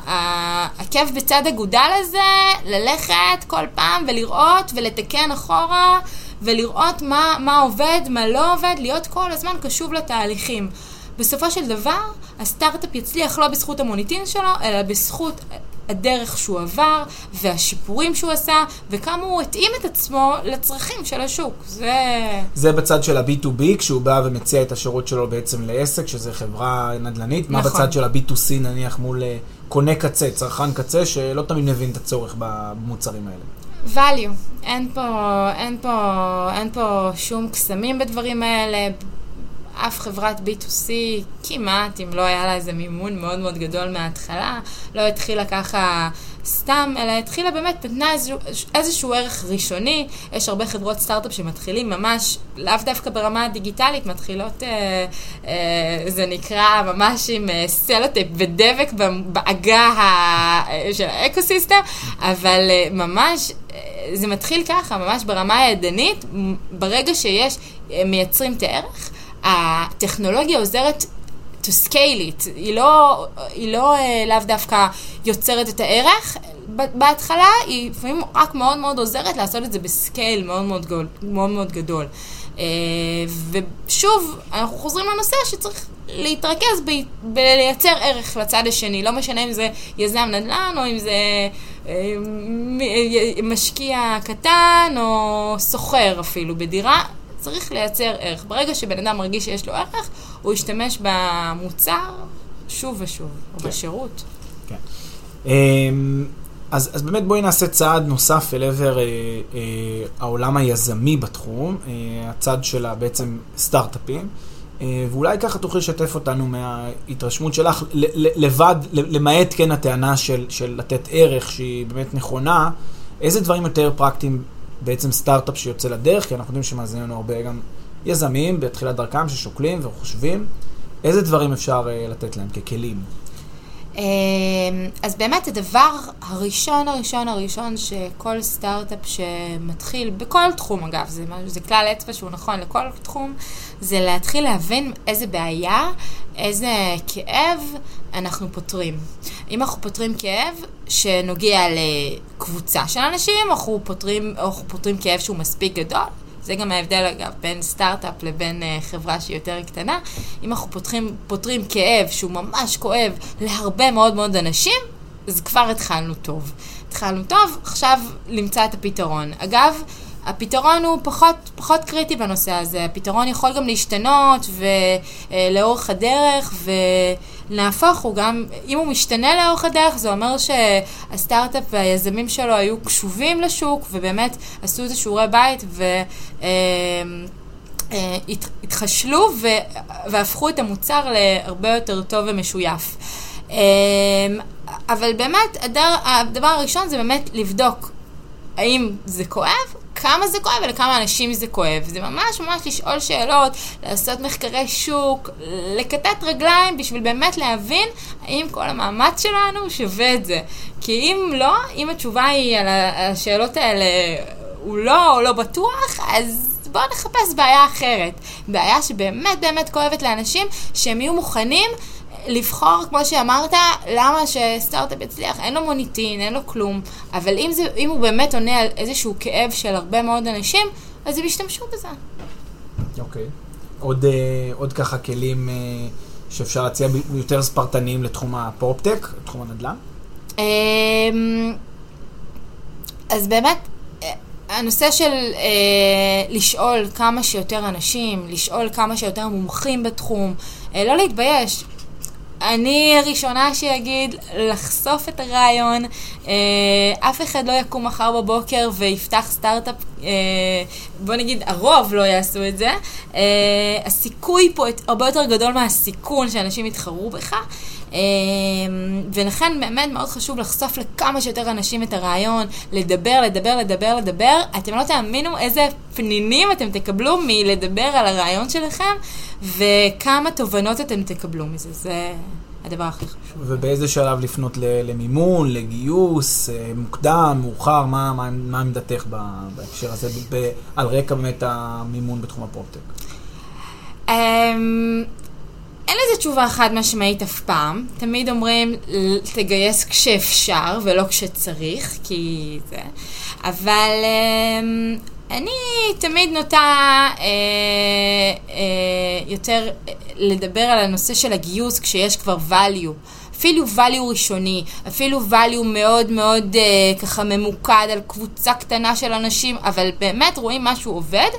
Speaker 2: העקב בצד אגודל הזה, ללכת כל פעם ולראות ולתקן אחורה, ולראות מה, מה עובד, מה לא עובד, להיות כל הזמן קשוב לתהליכים. בסופו של דבר, הסטארט-אפ יצליח לא בזכות המוניטין שלו, אלא בזכות הדרך שהוא עבר, והשיפורים שהוא עשה, וכמה הוא התאים את עצמו לצרכים של השוק. זה...
Speaker 1: זה בצד של ה-B2B, כשהוא בא ומציע את השירות שלו בעצם לעסק, שזה חברה נדל"נית. נכון. מה בצד של ה-B2C נניח מול אה, קונה קצה, צרכן קצה, שלא תמיד מבין את הצורך במוצרים האלה.
Speaker 2: value. אין פה, אין פה, אין פה שום קסמים בדברים האלה. אף חברת B2C כמעט, אם לא היה לה איזה מימון מאוד מאוד גדול מההתחלה, לא התחילה ככה סתם, אלא התחילה באמת, נתנה איזשהו, ערך ראשוני. יש הרבה חברות סטארט-אפ שמתחילים ממש, לאו דווקא ברמה הדיגיטלית, מתחילות, אה, אה, זה נקרא ממש עם אה, סלוטייפ ודבק בעגה ה, של האקוסיסטם, אבל אה, ממש, אה, זה מתחיל ככה, ממש ברמה הידנית, ברגע שיש, אה, מייצרים את הערך. הטכנולוגיה עוזרת to scale it, היא לא, היא לא אה, לאו דווקא יוצרת את הערך, בהתחלה היא לפעמים רק מאוד מאוד עוזרת לעשות את זה בסקייל מאוד מאוד, גול, מאוד, מאוד גדול. אה, ושוב, אנחנו חוזרים לנושא שצריך להתרכז ב, בלייצר ערך לצד השני, לא משנה אם זה יזם נדל"ן או אם זה אה, משקיע קטן או סוחר אפילו בדירה, צריך לייצר ערך. ברגע שבן אדם מרגיש שיש לו ערך, הוא ישתמש במוצר שוב ושוב, או כן. בשירות.
Speaker 1: כן. אמ, אז, אז באמת בואי נעשה צעד נוסף אל עבר אה, אה, העולם היזמי בתחום, אה, הצד של בעצם סטארט-אפים. אה, ואולי ככה תוכלי לשתף אותנו מההתרשמות שלך, לבד, למעט כן הטענה של, של לתת ערך שהיא באמת נכונה, איזה דברים יותר פרקטיים בעצם סטארט-אפ שיוצא לדרך, כי אנחנו יודעים שמאזינים לנו הרבה גם יזמים בתחילת דרכם ששוקלים וחושבים, איזה דברים אפשר uh, לתת להם ככלים?
Speaker 2: אמ, אז באמת הדבר הראשון, הראשון, הראשון שכל סטארט-אפ שמתחיל, בכל תחום אגב, זה, זה כלל אצבע שהוא נכון לכל תחום, זה להתחיל להבין איזה בעיה, איזה כאב אנחנו פותרים. אם אנחנו פותרים כאב שנוגע לקבוצה של אנשים, אנחנו פותרים, אנחנו פותרים כאב שהוא מספיק גדול, זה גם ההבדל, אגב, בין סטארט-אפ לבין uh, חברה שהיא יותר קטנה. אם אנחנו פותחים, פותרים כאב שהוא ממש כואב להרבה מאוד מאוד אנשים, אז כבר התחלנו טוב. התחלנו טוב, עכשיו למצוא את הפתרון. אגב, הפתרון הוא פחות, פחות קריטי בנושא הזה. הפתרון יכול גם להשתנות ולאורך הדרך, ונהפוך הוא גם, אם הוא משתנה לאורך הדרך, זה אומר שהסטארט-אפ והיזמים שלו היו קשובים לשוק, ובאמת עשו איזה שיעורי בית, ו... אה, אה, התחשלו והפכו את המוצר להרבה יותר טוב ומשויף. אה, אבל באמת, הדבר הראשון זה באמת לבדוק האם זה כואב כמה זה כואב ולכמה אנשים זה כואב. זה ממש ממש לשאול שאלות, לעשות מחקרי שוק, לקטט רגליים בשביל באמת להבין האם כל המאמץ שלנו שווה את זה. כי אם לא, אם התשובה היא על השאלות האלה הוא לא או לא בטוח, אז בואו נחפש בעיה אחרת. בעיה שבאמת באמת כואבת לאנשים, שהם יהיו מוכנים לבחור, כמו שאמרת, למה שסטארט-אפ יצליח, אין לו מוניטין, אין לו כלום, אבל אם, זה, אם הוא באמת עונה על איזשהו כאב של הרבה מאוד אנשים, אז הם ישתמשו בזה.
Speaker 1: אוקיי. Okay. עוד, uh, עוד ככה כלים uh, שאפשר להציע יותר ספרטניים לתחום הפורפטק, לתחום הנדל"ן? Um,
Speaker 2: אז באמת, אה, הנושא של uh, לשאול כמה שיותר אנשים, לשאול כמה שיותר מומחים בתחום, uh, לא להתבייש. אני הראשונה שיגיד לחשוף את הרעיון. אה, אף אחד לא יקום מחר בבוקר ויפתח סטארט-אפ, אה, בוא נגיד הרוב לא יעשו את זה. אה, הסיכוי פה הרבה יותר גדול מהסיכון שאנשים יתחרו בך. אה, ולכן באמת מאוד חשוב לחשוף לכמה שיותר אנשים את הרעיון, לדבר, לדבר, לדבר, לדבר. אתם לא תאמינו איזה פנינים אתם תקבלו מלדבר על הרעיון שלכם, וכמה תובנות אתם תקבלו מזה. זה... הדבר הכי חשוב.
Speaker 1: ובאיזה שלב לפנות למימון, לגיוס, אה, מוקדם, מאוחר, מה, מה, מה עמדתך בהקשר הזה, ב, על רקע באמת המימון בתחום הפרופטק?
Speaker 2: אין לזה תשובה חד משמעית אף פעם. תמיד אומרים, תגייס כשאפשר ולא כשצריך, כי זה... אבל אה, אני תמיד נוטה אה, אה, יותר לדבר על הנושא של הגיוס כשיש כבר value. אפילו value ראשוני, אפילו value מאוד מאוד אה, ככה ממוקד על קבוצה קטנה של אנשים, אבל באמת רואים משהו עובד,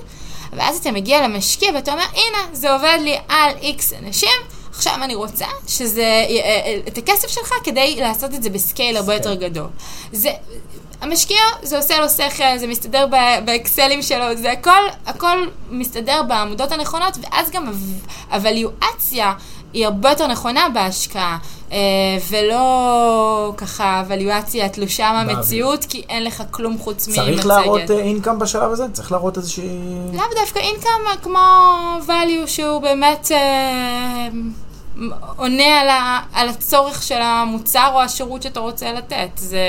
Speaker 2: ואז אתה מגיע למשקיע ואתה אומר, הנה, זה עובד לי על איקס אנשים, עכשיו אני רוצה שזה, אה, אה, את הכסף שלך כדי לעשות את זה בסקייל הרבה יותר גדול. זה, המשקיע, זה עושה לו שכל, זה מסתדר באקסלים שלו, זה הכל, הכל מסתדר בעמודות הנכונות, ואז גם הווליואציה היא הרבה יותר נכונה בהשקעה, אה, ולא ככה ווליואציה תלושה מהמציאות, כי אין לך כלום חוץ ממצגת.
Speaker 1: צריך להראות אינקאם בשלב הזה? צריך להראות איזושהי...
Speaker 2: לאו דווקא אינקאם כמו value שהוא באמת אה, עונה על, ה, על הצורך של המוצר או השירות שאתה רוצה לתת. זה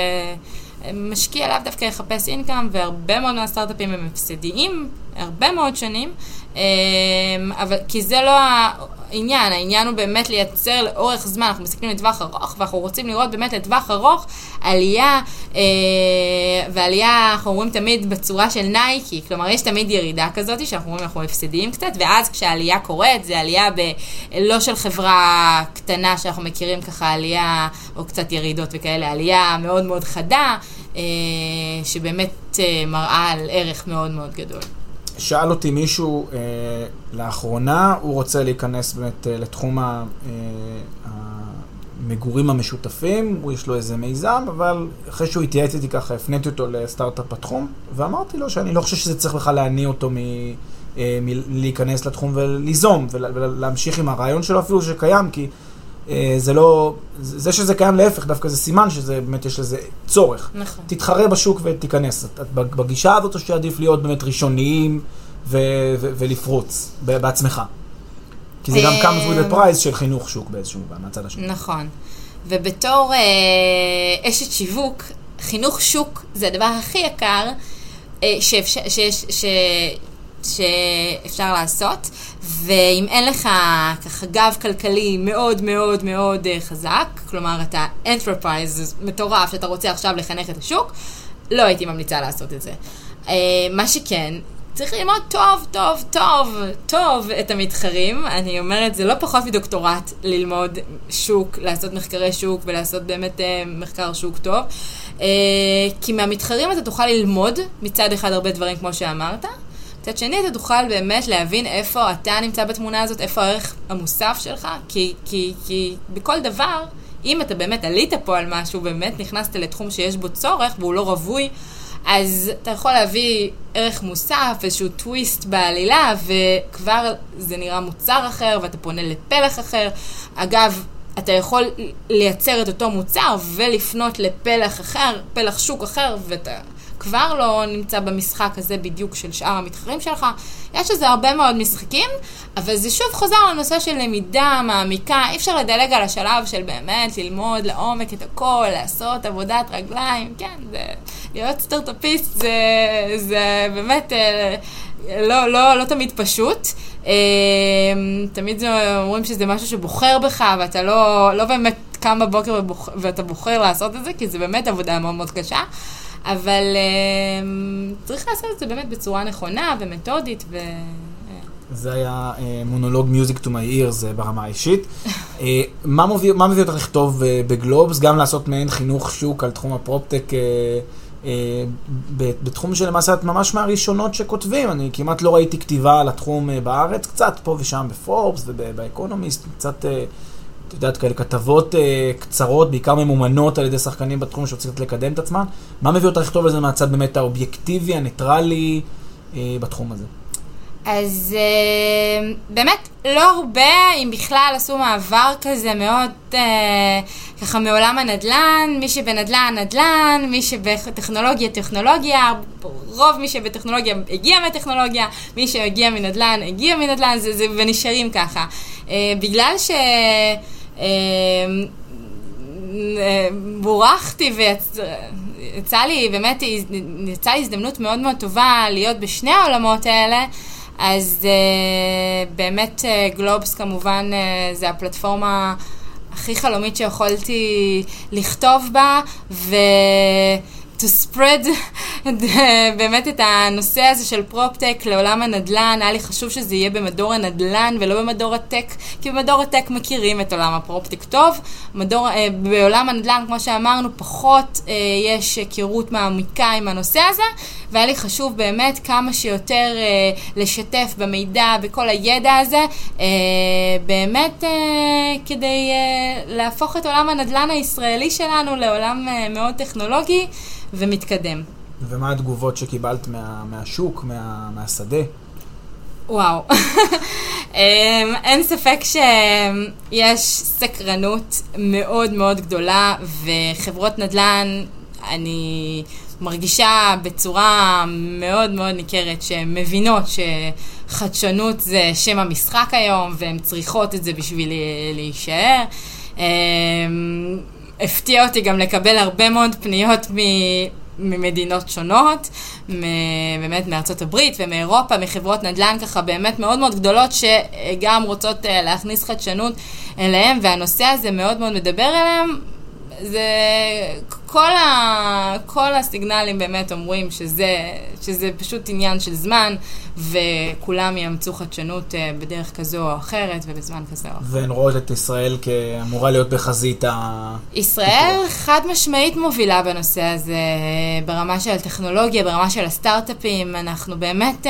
Speaker 2: משקיע לאו דווקא יחפש אינקאם, והרבה מאוד מהסטארט-אפים הם הפסדיים, הרבה מאוד שנים, אה, אבל כי זה לא העניין, העניין הוא באמת לייצר לאורך זמן, אנחנו מסתכלים לטווח ארוך, ואנחנו רוצים לראות באמת לטווח ארוך עלייה, אה, ועלייה, אנחנו רואים תמיד בצורה של נייקי, כלומר יש תמיד ירידה כזאת, שאנחנו רואים אנחנו הפסדיים קצת, ואז כשהעלייה קורית, זה עלייה ב, לא של חברה קטנה שאנחנו מכירים ככה עלייה, או קצת ירידות וכאלה, עלייה מאוד מאוד חדה, אה, שבאמת אה, מראה על ערך מאוד מאוד גדול.
Speaker 1: שאל אותי מישהו אה, לאחרונה, הוא רוצה להיכנס באמת אה, לתחום ה, אה, המגורים המשותפים, הוא יש לו איזה מיזם, אבל אחרי שהוא התייעץ איתי ככה, הפניתי אותו לסטארט-אפ בתחום, ואמרתי לו שאני לא חושב שזה צריך בכלל להניע אותו מ... אה, מלהיכנס לתחום וליזום ולהמשיך עם הרעיון שלו אפילו שקיים, כי זה לא, זה שזה קיים להפך, דווקא זה סימן שזה באמת יש לזה צורך.
Speaker 2: נכון.
Speaker 1: תתחרה בשוק ותיכנס. את, את בגישה הזאת או שעדיף להיות באמת ראשוניים ו, ו, ולפרוץ בעצמך? כי זה גם comes with a price של חינוך שוק באיזשהו מובן, מהצד השני.
Speaker 2: נכון. ובתור אה, אשת שיווק, חינוך שוק זה הדבר הכי יקר אה, שאפשר, שיש, ש, שאפשר לעשות, ואם אין לך ככה גב כלכלי מאוד מאוד מאוד uh, חזק, כלומר אתה אנתרפרייז מטורף שאתה רוצה עכשיו לחנך את השוק, לא הייתי ממליצה לעשות את זה. Uh, מה שכן, צריך ללמוד טוב, טוב, טוב, טוב את המתחרים. אני אומרת, זה לא פחות מדוקטורט ללמוד שוק, לעשות מחקרי שוק ולעשות באמת uh, מחקר שוק טוב. כי מהמתחרים אתה תוכל ללמוד מצד אחד הרבה דברים כמו שאמרת. מצד שני, אתה תוכל באמת להבין איפה אתה נמצא בתמונה הזאת, איפה הערך המוסף שלך, כי, כי, כי בכל דבר, אם אתה באמת עלית פה על משהו, באמת נכנסת לתחום שיש בו צורך והוא לא רווי, אז אתה יכול להביא ערך מוסף, איזשהו טוויסט בעלילה, וכבר זה נראה מוצר אחר, ואתה פונה לפלח אחר. אגב, אתה יכול לייצר את אותו מוצר ולפנות לפלח אחר, פלח שוק אחר, ואתה כבר לא נמצא במשחק הזה בדיוק של שאר המתחרים שלך. יש לזה הרבה מאוד משחקים, אבל זה שוב חוזר לנושא של למידה מעמיקה. אי אפשר לדלג על השלב של באמת ללמוד לעומק את הכל, לעשות עבודת רגליים. כן, זה, להיות סטארט-אפיסט זה, זה באמת אה, לא, לא, לא תמיד פשוט. אה, תמיד אומרים שזה משהו שבוחר בך, ואתה לא, לא באמת קם בבוקר ובוח, ואתה בוחר לעשות את זה, כי זה באמת עבודה מאוד מאוד קשה. אבל uh, צריך לעשות את זה באמת בצורה נכונה ומתודית ו...
Speaker 1: זה היה uh, מונולוג music to my ear, זה ברמה האישית. uh, מה, מביא, אותך לכתוב uh, בגלובס? גם לעשות מעין חינוך שוק על תחום הפרופטק בתחום שלמעשה את ממש מהראשונות שכותבים. אני כמעט לא ראיתי כתיבה על התחום בארץ, קצת פה ושם בפורבס ובאקונומיסט, קצת... את יודעת, כאלה כתבות אה, קצרות, בעיקר ממומנות על ידי שחקנים בתחום שרוצים לקדם את עצמם. מה מביא אותך לכתוב על זה מהצד באמת האובייקטיבי, הניטרלי, אה, בתחום הזה?
Speaker 2: אז אה, באמת, לא הרבה, אם בכלל, עשו מעבר כזה מאוד אה, ככה מעולם הנדל"ן, מי שבנדל"ן, נדל"ן, מי שבטכנולוגיה, טכנולוגיה, רוב מי שבטכנולוגיה הגיע מהטכנולוגיה, מי שהגיע מנדל"ן, הגיע מנדל"ן, זה, זה, ונשארים ככה. אה, בגלל ש... אמ, בורחתי ויצא לי, באמת, יצאה הזדמנות מאוד מאוד טובה להיות בשני העולמות האלה. אז uh, באמת גלובס כמובן uh, זה הפלטפורמה הכי חלומית שיכולתי לכתוב בה, ו... to spread באמת את הנושא הזה של פרופטק לעולם הנדל"ן, היה לי חשוב שזה יהיה במדור הנדל"ן ולא במדור הטק, כי במדור הטק מכירים את עולם הפרופטק טוב. מדור, אה, בעולם הנדל"ן, כמו שאמרנו, פחות אה, יש היכרות מעמיקה עם הנושא הזה, והיה לי חשוב באמת כמה שיותר אה, לשתף במידע, בכל הידע הזה, באמת כדי להפוך את עולם הנדל"ן הישראלי שלנו לעולם מאוד טכנולוגי ומתקדם.
Speaker 1: ומה התגובות שקיבלת מה, מהשוק, מה, מהשדה?
Speaker 2: וואו. אמ, אין ספק שיש סקרנות מאוד מאוד גדולה, וחברות נדל"ן, אני מרגישה בצורה מאוד מאוד ניכרת שהן מבינות שחדשנות זה שם המשחק היום, והן צריכות את זה בשביל להישאר. הפתיע אותי גם לקבל הרבה מאוד פניות ממדינות שונות, באמת מארצות הברית ומאירופה, מחברות נדל"ן ככה באמת מאוד מאוד גדולות שגם רוצות אה, להכניס חדשנות אליהם, והנושא הזה מאוד מאוד מדבר אליהם. זה כל, ה, כל הסיגנלים באמת אומרים שזה, שזה פשוט עניין של זמן, וכולם יאמצו חדשנות אה, בדרך כזו או אחרת ובזמן כזה או אחר.
Speaker 1: והן רואות את ישראל כאמורה להיות בחזית ה...
Speaker 2: ישראל חד משמעית מובילה בנושא הזה, ברמה של הטכנולוגיה, ברמה של הסטארט-אפים. אנחנו באמת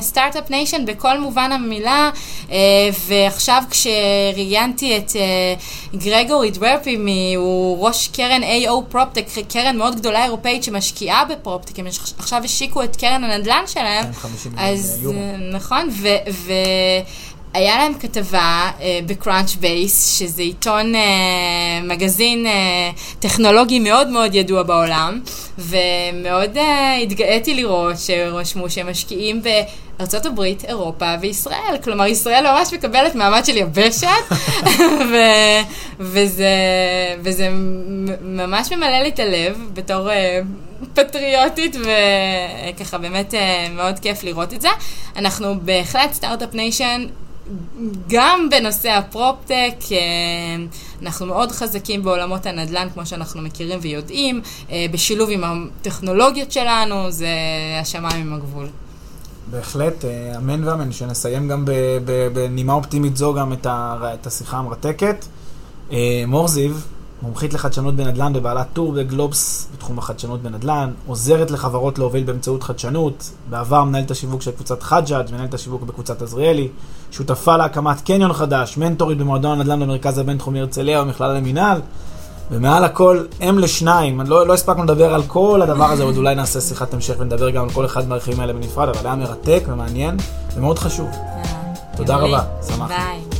Speaker 2: start-up uh, nation בכל מובן המילה, uh, ועכשיו כשראיינתי את uh, גרגורי דוורפי, הוא ראש קרן AO PropTech, קרן מאוד גדולה אירופאית שמשקיעה בפרופטק, הם עכשיו השיקו את קרן הנדל"ן שלהם.
Speaker 1: כן, אז יורו.
Speaker 2: נכון, ו... ו היה להם כתבה uh, ב Crunchbase, שזה עיתון, uh, מגזין uh, טכנולוגי מאוד מאוד ידוע בעולם, ומאוד התגאיתי לראות שרשמו שהם משקיעים בארצות הברית, אירופה וישראל. כלומר, ישראל ממש מקבלת מעמד של יבשת, ו- וזה, וזה ממש ממלא לי את הלב בתור... Uh, פטריוטית, וככה באמת מאוד כיף לראות את זה. אנחנו בהחלט start-up nation גם בנושא הפרופטק, אה, אנחנו מאוד חזקים בעולמות הנדל"ן, כמו שאנחנו מכירים ויודעים, אה, בשילוב עם הטכנולוגיות שלנו, זה השמיים עם הגבול.
Speaker 1: בהחלט, אה, אמן ואמן, שנסיים גם בנימה אופטימית זו גם את השיחה המרתקת. מור זיו, מומחית לחדשנות בנדל"ן ובעלת טור בגלובס בתחום החדשנות בנדל"ן, עוזרת לחברות להוביל באמצעות חדשנות, בעבר מנהלת השיווק של קבוצת חג'אג', מנהלת השיווק בקבוצת עזריאלי, שותפה להקמת קניון חדש, מנטורית במועדון הנדל"ן במרכז הבינתחומי הרצליה ובמכלל המינהל, ומעל הכל, אם לשניים, לא, לא הספקנו לדבר על כל הדבר הזה, עוד אולי נעשה שיחת המשך ונדבר גם על כל אחד מהרכיבים האלה בנפרד, אבל היה מרתק ומעניין ומאוד חשוב. תודה רבה, שמחתי.